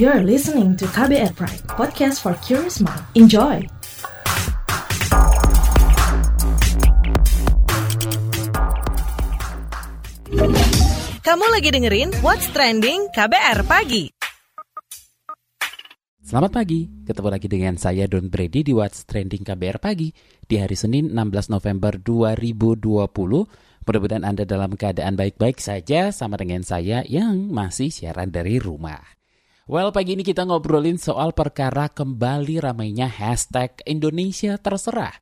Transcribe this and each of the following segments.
You're listening to KBR Pride, podcast for curious mind. Enjoy! Kamu lagi dengerin What's Trending KBR Pagi. Selamat pagi, ketemu lagi dengan saya Don Brady di What's Trending KBR Pagi di hari Senin 16 November 2020. Mudah-mudahan Anda dalam keadaan baik-baik saja sama dengan saya yang masih siaran dari rumah. Well, pagi ini kita ngobrolin soal perkara kembali ramainya hashtag Indonesia Terserah.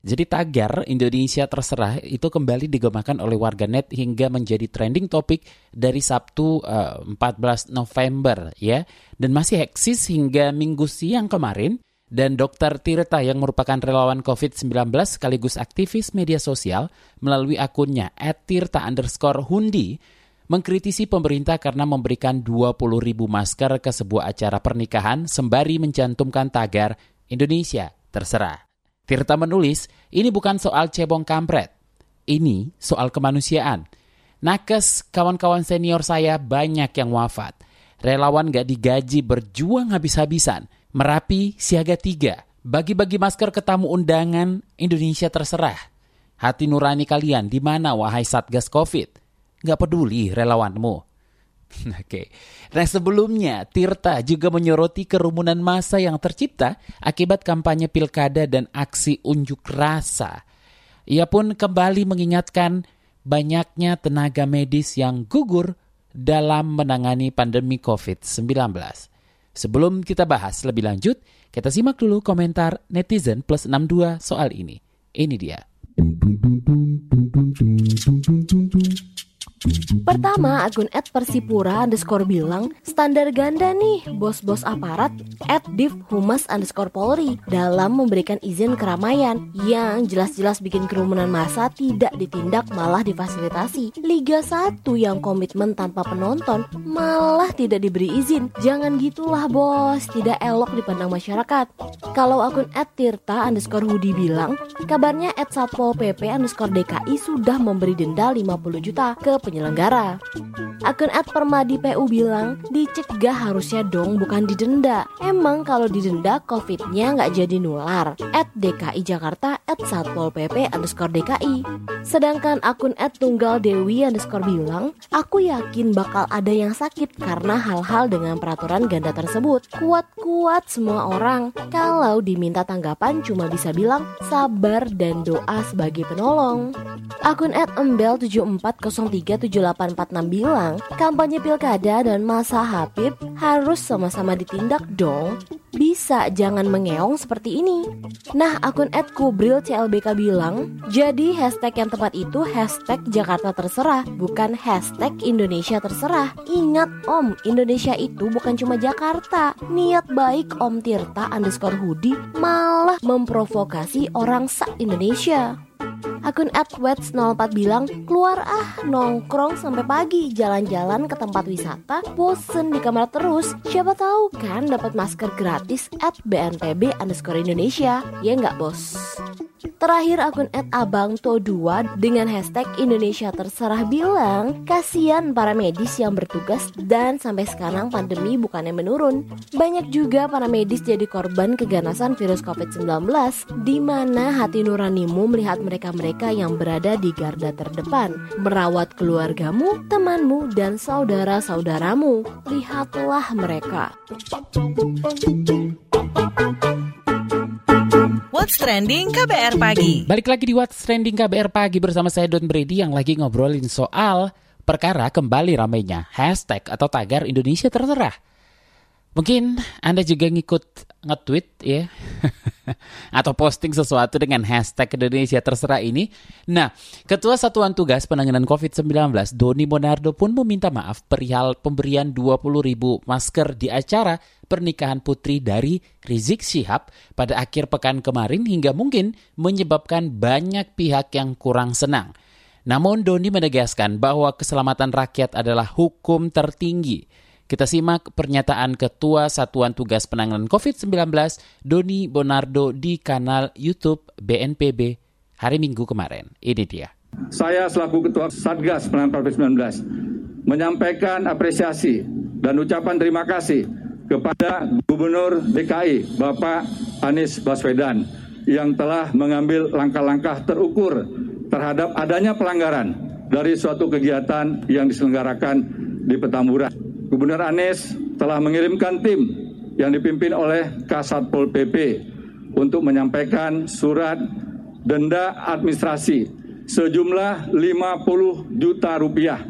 Jadi tagar Indonesia Terserah itu kembali digemakan oleh warganet hingga menjadi trending topik dari Sabtu uh, eh, 14 November ya dan masih eksis hingga Minggu siang kemarin dan Dr. Tirta yang merupakan relawan COVID-19 sekaligus aktivis media sosial melalui akunnya @tirta underscore hundi mengkritisi pemerintah karena memberikan 20 ribu masker ke sebuah acara pernikahan sembari mencantumkan tagar Indonesia terserah. Tirta menulis, ini bukan soal cebong kampret. Ini soal kemanusiaan. Nakes, kawan-kawan senior saya banyak yang wafat. Relawan gak digaji berjuang habis-habisan. Merapi, siaga tiga. Bagi-bagi masker ke tamu undangan, Indonesia terserah. Hati nurani kalian di mana wahai Satgas Covid? Gak peduli relawanmu. Oke. Nah sebelumnya, Tirta juga menyoroti kerumunan massa yang tercipta akibat kampanye pilkada dan aksi unjuk rasa. Ia pun kembali mengingatkan banyaknya tenaga medis yang gugur dalam menangani pandemi COVID-19. Sebelum kita bahas lebih lanjut, kita simak dulu komentar netizen plus 62 soal ini. Ini dia. Pertama, akun at Persipura underscore bilang, standar ganda nih bos-bos aparat at div humas underscore polri dalam memberikan izin keramaian yang jelas-jelas bikin kerumunan massa tidak ditindak malah difasilitasi. Liga 1 yang komitmen tanpa penonton malah tidak diberi izin. Jangan gitulah bos, tidak elok dipandang masyarakat. Kalau akun at Tirta underscore Hudi bilang, kabarnya at Satpol PP underscore DKI sudah memberi denda 50 juta ke penyelenggara. Akun at Permadi PU bilang, dicegah harusnya dong bukan didenda. Emang kalau didenda COVID-nya nggak jadi nular. At DKI Jakarta at Satpol PP underscore DKI. Sedangkan akun at Tunggal Dewi underscore bilang, aku yakin bakal ada yang sakit karena hal-hal dengan peraturan ganda tersebut. Kuat-kuat semua orang. Kalau diminta tanggapan cuma bisa bilang sabar dan doa sebagai penolong. Akun at Embel 7403 7846 bilang, kampanye pilkada dan masa Habib harus sama-sama ditindak dong. Bisa jangan mengeong seperti ini. Nah, akun @kubril CLBK bilang, jadi hashtag yang tepat itu hashtag Jakarta terserah, bukan hashtag Indonesia terserah. Ingat om, Indonesia itu bukan cuma Jakarta. Niat baik Om Tirta underscore Hudi malah memprovokasi orang se-Indonesia. Akun @wets04 bilang, keluar ah nongkrong sampai pagi, jalan-jalan ke tempat wisata, bosen di kamar terus. Siapa tahu kan dapat masker gratis at BNPB underscore Indonesia. Ya nggak bos? Terakhir akun @abangto2 dengan hashtag Indonesia terserah bilang, kasihan para medis yang bertugas dan sampai sekarang pandemi bukannya menurun. Banyak juga para medis jadi korban keganasan virus COVID-19 di mana hati nuranimu melihat mereka-mereka yang berada di garda terdepan, merawat keluargamu, temanmu, dan saudara-saudaramu. Lihatlah mereka. What's Trending KBR Pagi. Balik lagi di What's Trending KBR Pagi bersama saya Don Brady yang lagi ngobrolin soal perkara kembali ramainya hashtag atau tagar Indonesia terserah. Mungkin Anda juga ngikut nge-tweet ya atau posting sesuatu dengan hashtag Indonesia terserah ini. Nah, Ketua Satuan Tugas Penanganan COVID-19 Doni Monardo pun meminta maaf perihal pemberian 20 ribu masker di acara pernikahan putri dari Rizik Syihab pada akhir pekan kemarin hingga mungkin menyebabkan banyak pihak yang kurang senang. Namun Doni menegaskan bahwa keselamatan rakyat adalah hukum tertinggi kita simak pernyataan Ketua Satuan Tugas Penanganan COVID-19 Doni Bonardo di kanal YouTube BNPB hari Minggu kemarin. Ini dia. Saya selaku Ketua Satgas Penanganan COVID-19 menyampaikan apresiasi dan ucapan terima kasih kepada Gubernur DKI Bapak Anies Baswedan yang telah mengambil langkah-langkah terukur terhadap adanya pelanggaran dari suatu kegiatan yang diselenggarakan di Petamburan. Gubernur Anies telah mengirimkan tim yang dipimpin oleh Kasatpol PP untuk menyampaikan surat denda administrasi sejumlah 50 juta rupiah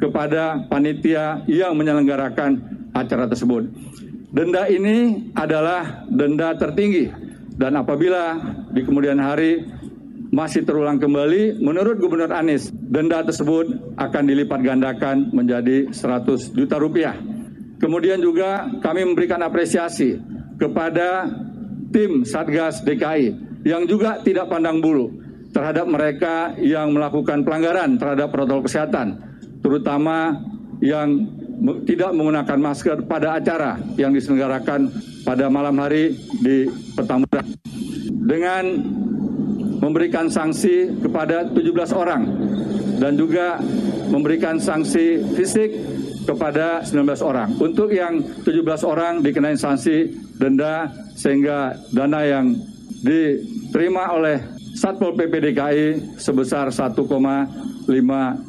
kepada panitia yang menyelenggarakan acara tersebut. Denda ini adalah denda tertinggi dan apabila di kemudian hari masih terulang kembali, menurut Gubernur Anies, denda tersebut akan dilipat gandakan menjadi 100 juta rupiah. Kemudian juga kami memberikan apresiasi kepada tim Satgas DKI yang juga tidak pandang bulu terhadap mereka yang melakukan pelanggaran terhadap protokol kesehatan, terutama yang tidak menggunakan masker pada acara yang diselenggarakan pada malam hari di Petamburan dengan memberikan sanksi kepada 17 orang dan juga memberikan sanksi fisik kepada 19 orang. Untuk yang 17 orang dikenai sanksi denda sehingga dana yang diterima oleh Satpol PP DKI sebesar 1,5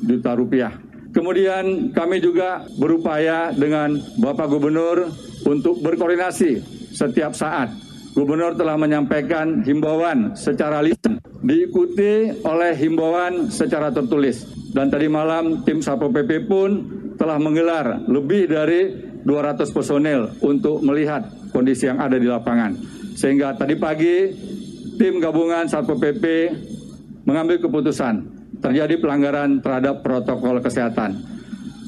juta rupiah. Kemudian kami juga berupaya dengan Bapak Gubernur untuk berkoordinasi setiap saat. Gubernur telah menyampaikan himbauan secara lisan, diikuti oleh himbauan secara tertulis. Dan tadi malam tim Satpol PP pun telah menggelar lebih dari 200 personel untuk melihat kondisi yang ada di lapangan. Sehingga tadi pagi tim gabungan Satpol PP mengambil keputusan terjadi pelanggaran terhadap protokol kesehatan.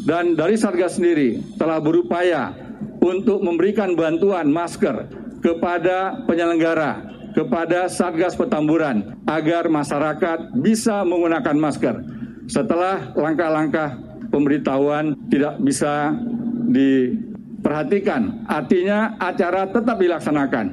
Dan dari Satgas sendiri telah berupaya untuk memberikan bantuan masker kepada penyelenggara, kepada Satgas Petamburan agar masyarakat bisa menggunakan masker. Setelah langkah-langkah pemberitahuan tidak bisa diperhatikan, artinya acara tetap dilaksanakan.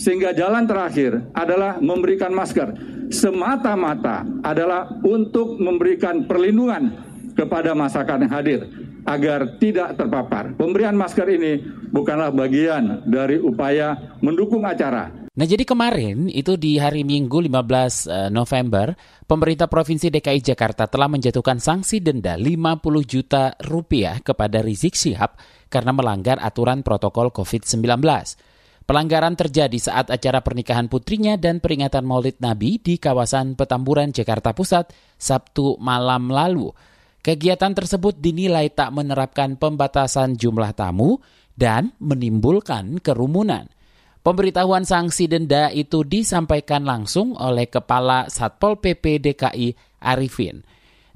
Sehingga jalan terakhir adalah memberikan masker semata-mata adalah untuk memberikan perlindungan kepada masyarakat yang hadir agar tidak terpapar. Pemberian masker ini bukanlah bagian dari upaya mendukung acara. Nah jadi kemarin itu di hari Minggu 15 eh, November, pemerintah Provinsi DKI Jakarta telah menjatuhkan sanksi denda 50 juta rupiah kepada Rizik Syihab karena melanggar aturan protokol COVID-19. Pelanggaran terjadi saat acara pernikahan putrinya dan peringatan Maulid Nabi di kawasan Petamburan, Jakarta Pusat, Sabtu malam lalu. Kegiatan tersebut dinilai tak menerapkan pembatasan jumlah tamu dan menimbulkan kerumunan. Pemberitahuan sanksi denda itu disampaikan langsung oleh Kepala Satpol PP DKI Arifin.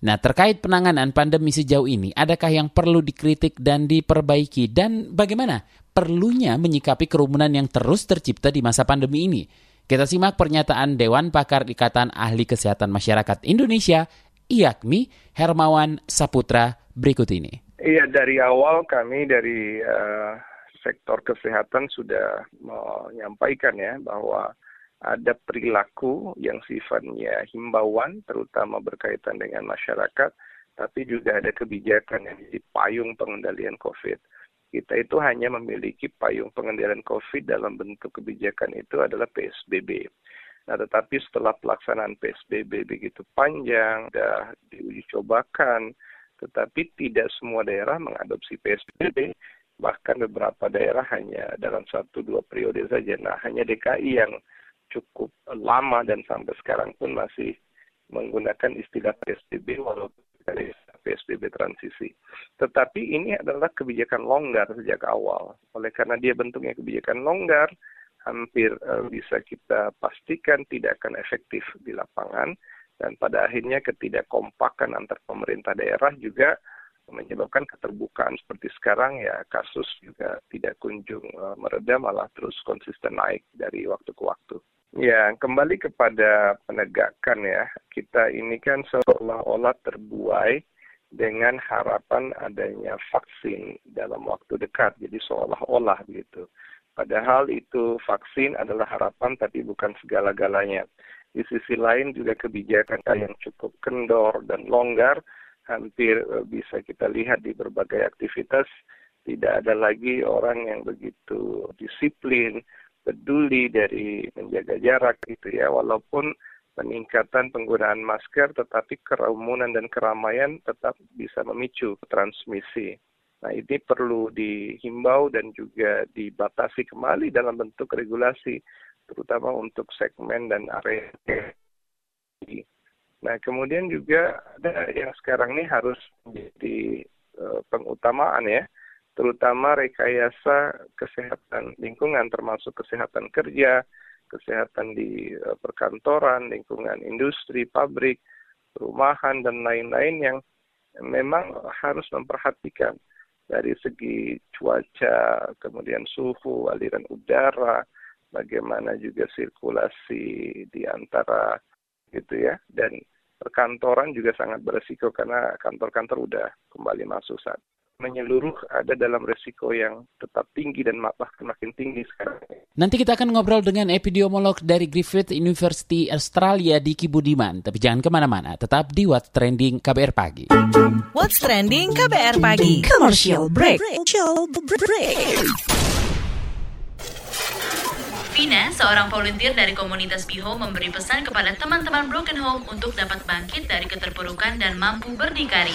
Nah, terkait penanganan pandemi sejauh ini, adakah yang perlu dikritik dan diperbaiki dan bagaimana perlunya menyikapi kerumunan yang terus tercipta di masa pandemi ini? Kita simak pernyataan Dewan Pakar Ikatan Ahli Kesehatan Masyarakat Indonesia, IAKMI, Hermawan Saputra berikut ini. Iya, dari awal kami dari uh, sektor kesehatan sudah menyampaikan ya bahwa ada perilaku yang sifatnya himbauan, terutama berkaitan dengan masyarakat, tapi juga ada kebijakan yang jadi payung pengendalian COVID. Kita itu hanya memiliki payung pengendalian COVID dalam bentuk kebijakan itu adalah PSBB. Nah, tetapi setelah pelaksanaan PSBB begitu panjang, sudah diuji cobakan, tetapi tidak semua daerah mengadopsi PSBB, bahkan beberapa daerah hanya dalam satu dua periode saja. Nah, hanya DKI yang cukup lama dan sampai sekarang pun masih menggunakan istilah PSBB walaupun dari PSBB transisi. Tetapi ini adalah kebijakan longgar sejak awal. Oleh karena dia bentuknya kebijakan longgar, hampir uh, bisa kita pastikan tidak akan efektif di lapangan dan pada akhirnya ketidakkompakan antar pemerintah daerah juga menyebabkan keterbukaan seperti sekarang ya kasus juga tidak kunjung uh, mereda malah terus konsisten naik dari waktu ke waktu. Ya, kembali kepada penegakan ya. Kita ini kan seolah-olah terbuai dengan harapan adanya vaksin dalam waktu dekat. Jadi seolah-olah begitu. Padahal itu vaksin adalah harapan tapi bukan segala-galanya. Di sisi lain juga kebijakan yang cukup kendor dan longgar hampir eh, bisa kita lihat di berbagai aktivitas tidak ada lagi orang yang begitu disiplin, peduli dari menjaga jarak gitu ya, walaupun peningkatan penggunaan masker, tetapi kerumunan dan keramaian tetap bisa memicu transmisi. Nah, ini perlu dihimbau dan juga dibatasi kembali dalam bentuk regulasi, terutama untuk segmen dan area. Nah, kemudian juga ada yang sekarang ini harus menjadi uh, pengutamaan ya, terutama rekayasa kesehatan lingkungan termasuk kesehatan kerja, kesehatan di uh, perkantoran, lingkungan industri, pabrik, perumahan dan lain-lain yang memang harus memperhatikan dari segi cuaca, kemudian suhu, aliran udara, bagaimana juga sirkulasi di antara gitu ya. Dan perkantoran juga sangat beresiko karena kantor-kantor udah kembali masuk saat menyeluruh ada dalam resiko yang tetap tinggi dan bahkan makin tinggi sekarang. Nanti kita akan ngobrol dengan epidemiolog dari Griffith University Australia Diki Budiman. Tapi jangan ke mana-mana, tetap di What's Trending KBR Pagi. What's Trending KBR Pagi. Commercial break. Commercial break. Vina, seorang volunteer dari komunitas Biho memberi pesan kepada teman-teman Broken Home untuk dapat bangkit dari keterpurukan dan mampu berdikari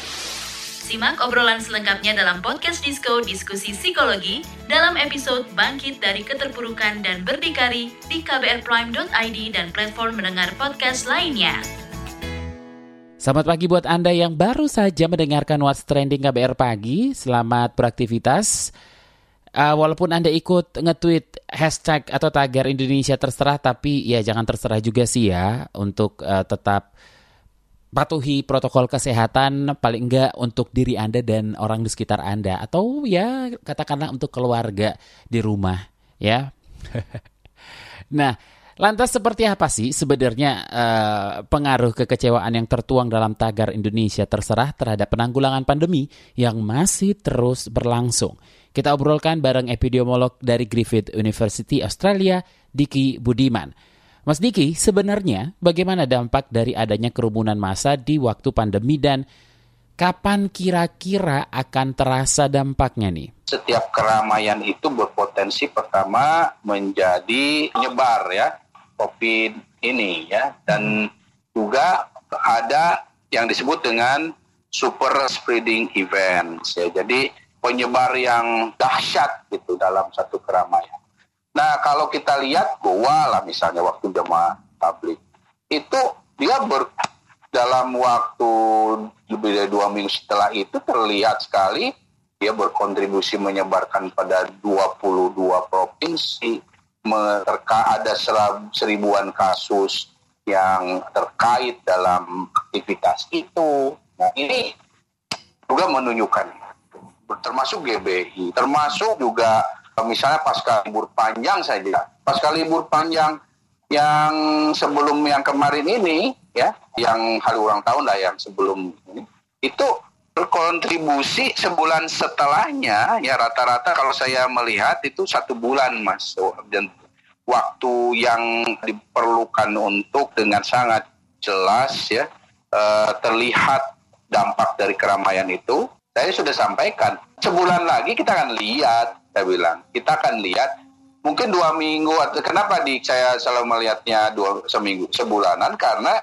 Simak obrolan selengkapnya dalam podcast Disco Diskusi Psikologi dalam episode Bangkit dari Keterpurukan dan Berdikari di kbrprime.id dan platform mendengar podcast lainnya. Selamat pagi buat Anda yang baru saja mendengarkan What's Trending KBR Pagi. Selamat beraktivitas. Uh, walaupun Anda ikut nge-tweet hashtag atau tagar Indonesia terserah, tapi ya jangan terserah juga sih ya untuk uh, tetap patuhi protokol kesehatan paling enggak untuk diri Anda dan orang di sekitar Anda atau ya katakanlah untuk keluarga di rumah ya. nah, lantas seperti apa sih sebenarnya uh, pengaruh kekecewaan yang tertuang dalam tagar Indonesia terserah terhadap penanggulangan pandemi yang masih terus berlangsung? Kita obrolkan bareng epidemiolog dari Griffith University Australia, Diki Budiman. Mas Diki, sebenarnya bagaimana dampak dari adanya kerumunan massa di waktu pandemi dan kapan kira-kira akan terasa dampaknya nih? Setiap keramaian itu berpotensi pertama menjadi penyebar ya COVID ini ya dan juga ada yang disebut dengan super spreading events ya. Jadi penyebar yang dahsyat gitu dalam satu keramaian. Nah kalau kita lihat Goa lah misalnya waktu jemaah tablik itu dia ber dalam waktu lebih dari dua minggu setelah itu terlihat sekali dia berkontribusi menyebarkan pada 22 provinsi terka ada seribuan kasus yang terkait dalam aktivitas itu. Nah ini juga menunjukkan termasuk GBI, termasuk juga misalnya pasca libur panjang saja, pasca libur panjang yang sebelum yang kemarin ini, ya, yang hari ulang tahun lah yang sebelum ini, itu berkontribusi sebulan setelahnya, ya rata-rata kalau saya melihat itu satu bulan mas, dan waktu yang diperlukan untuk dengan sangat jelas ya uh, terlihat dampak dari keramaian itu. Saya sudah sampaikan sebulan lagi kita akan lihat saya bilang. Kita akan lihat mungkin dua minggu atau kenapa di saya selalu melihatnya dua seminggu sebulanan? Karena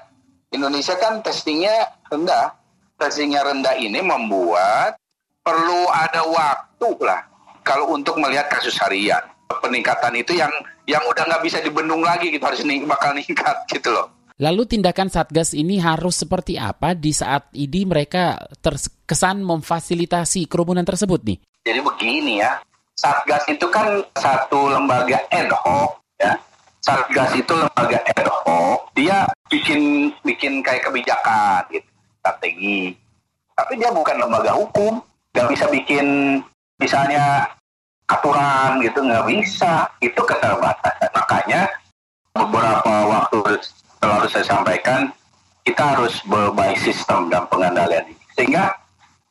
Indonesia kan testingnya rendah. Testingnya rendah ini membuat perlu ada waktu lah. Kalau untuk melihat kasus harian. Peningkatan itu yang yang udah nggak bisa dibendung lagi gitu harus nih bakal ningkat gitu loh. Lalu tindakan Satgas ini harus seperti apa di saat ini mereka terkesan memfasilitasi kerumunan tersebut nih? Jadi begini ya, Satgas itu kan satu lembaga ad hoc ya. Satgas itu lembaga ad hoc, dia bikin bikin kayak kebijakan gitu, strategi. Tapi dia bukan lembaga hukum, nggak bisa bikin misalnya aturan gitu nggak bisa. Itu keterbatasan. Makanya selalu, selalu saya sampaikan kita harus berbaik sistem dalam pengendalian ini. Sehingga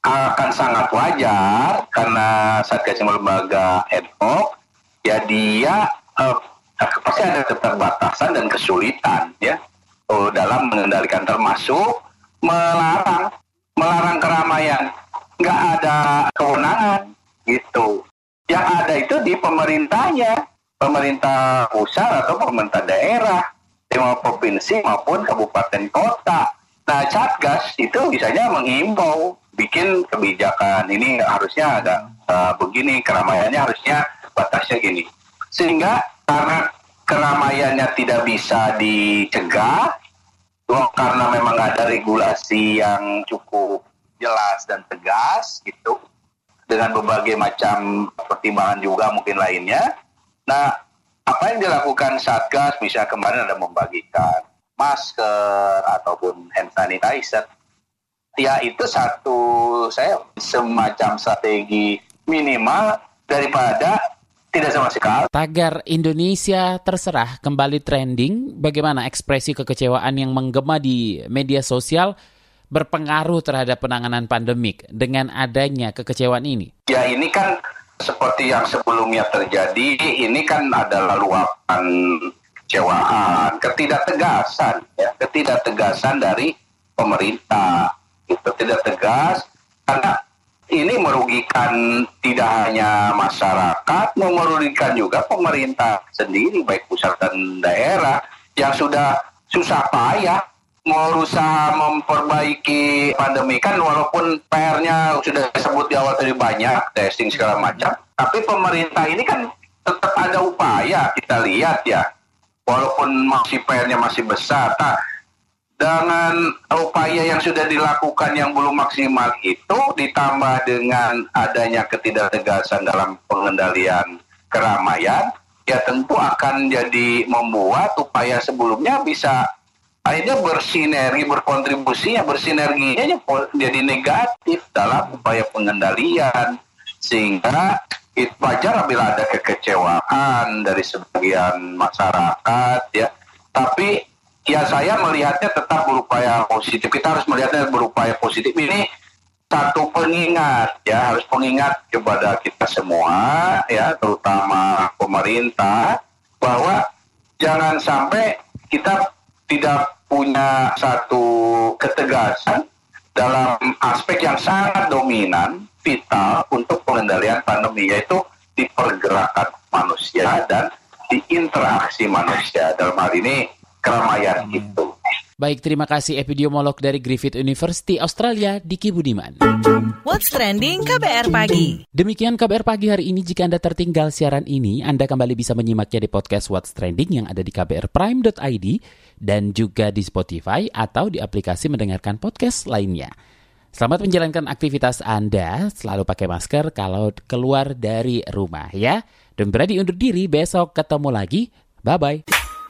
akan sangat wajar karena Satgas yang lembaga ad hoc ya dia uh, pasti ada keterbatasan dan kesulitan ya uh, dalam mengendalikan termasuk melarang melarang keramaian. Nggak ada kewenangan gitu. Yang ada itu di pemerintahnya pemerintah pusat atau pemerintah daerah lima provinsi maupun kabupaten kota. Nah satgas itu biasanya menghimbau bikin kebijakan ini harusnya ada uh, begini keramaiannya harusnya batasnya gini sehingga karena keramaiannya tidak bisa dicegah karena memang ada regulasi yang cukup jelas dan tegas gitu dengan berbagai macam pertimbangan juga mungkin lainnya. Nah, apa yang dilakukan Satgas bisa kemarin ada membagikan masker ataupun hand sanitizer ya itu satu saya semacam strategi minimal daripada tidak sama sekali. Tagar Indonesia terserah kembali trending. Bagaimana ekspresi kekecewaan yang menggema di media sosial berpengaruh terhadap penanganan pandemik dengan adanya kekecewaan ini? Ya ini kan seperti yang sebelumnya terjadi, ini kan adalah luapan kecewaan, ketidaktegasan, ya, ketidaktegasan dari pemerintah itu tidak tegas karena ini merugikan tidak hanya masyarakat, merugikan juga pemerintah sendiri baik pusat dan daerah yang sudah susah payah berusaha memperbaiki pandemi kan walaupun PR-nya sudah disebut di awal tadi banyak testing segala macam, tapi pemerintah ini kan tetap ada upaya kita lihat ya, walaupun masih PR-nya masih besar. Nah, dengan upaya yang sudah dilakukan yang belum maksimal itu ditambah dengan adanya ketidaktegasan dalam pengendalian keramaian ya tentu akan jadi membuat upaya sebelumnya bisa akhirnya bersinergi berkontribusi ya bersinerginya jadi negatif dalam upaya pengendalian. Sehingga itu wajar bila ada kekecewaan dari sebagian masyarakat ya. Tapi ya saya melihatnya tetap berupaya positif. Kita harus melihatnya berupaya positif. Ini satu pengingat ya harus pengingat kepada kita semua ya terutama pemerintah bahwa jangan sampai kita tidak punya satu ketegasan dalam aspek yang sangat dominan vital untuk pengendalian pandemi yaitu di pergerakan manusia dan di interaksi manusia dalam hal ini keramaian hmm. itu. Baik, terima kasih epidemiolog dari Griffith University Australia, Diki Budiman. What's Trending KBR Pagi. Demikian KBR Pagi hari ini. Jika Anda tertinggal siaran ini, Anda kembali bisa menyimaknya di podcast What's Trending yang ada di kbrprime.id dan juga di Spotify atau di aplikasi mendengarkan podcast lainnya. Selamat menjalankan aktivitas Anda, selalu pakai masker kalau keluar dari rumah ya. Dan berani undur diri, besok ketemu lagi. Bye-bye.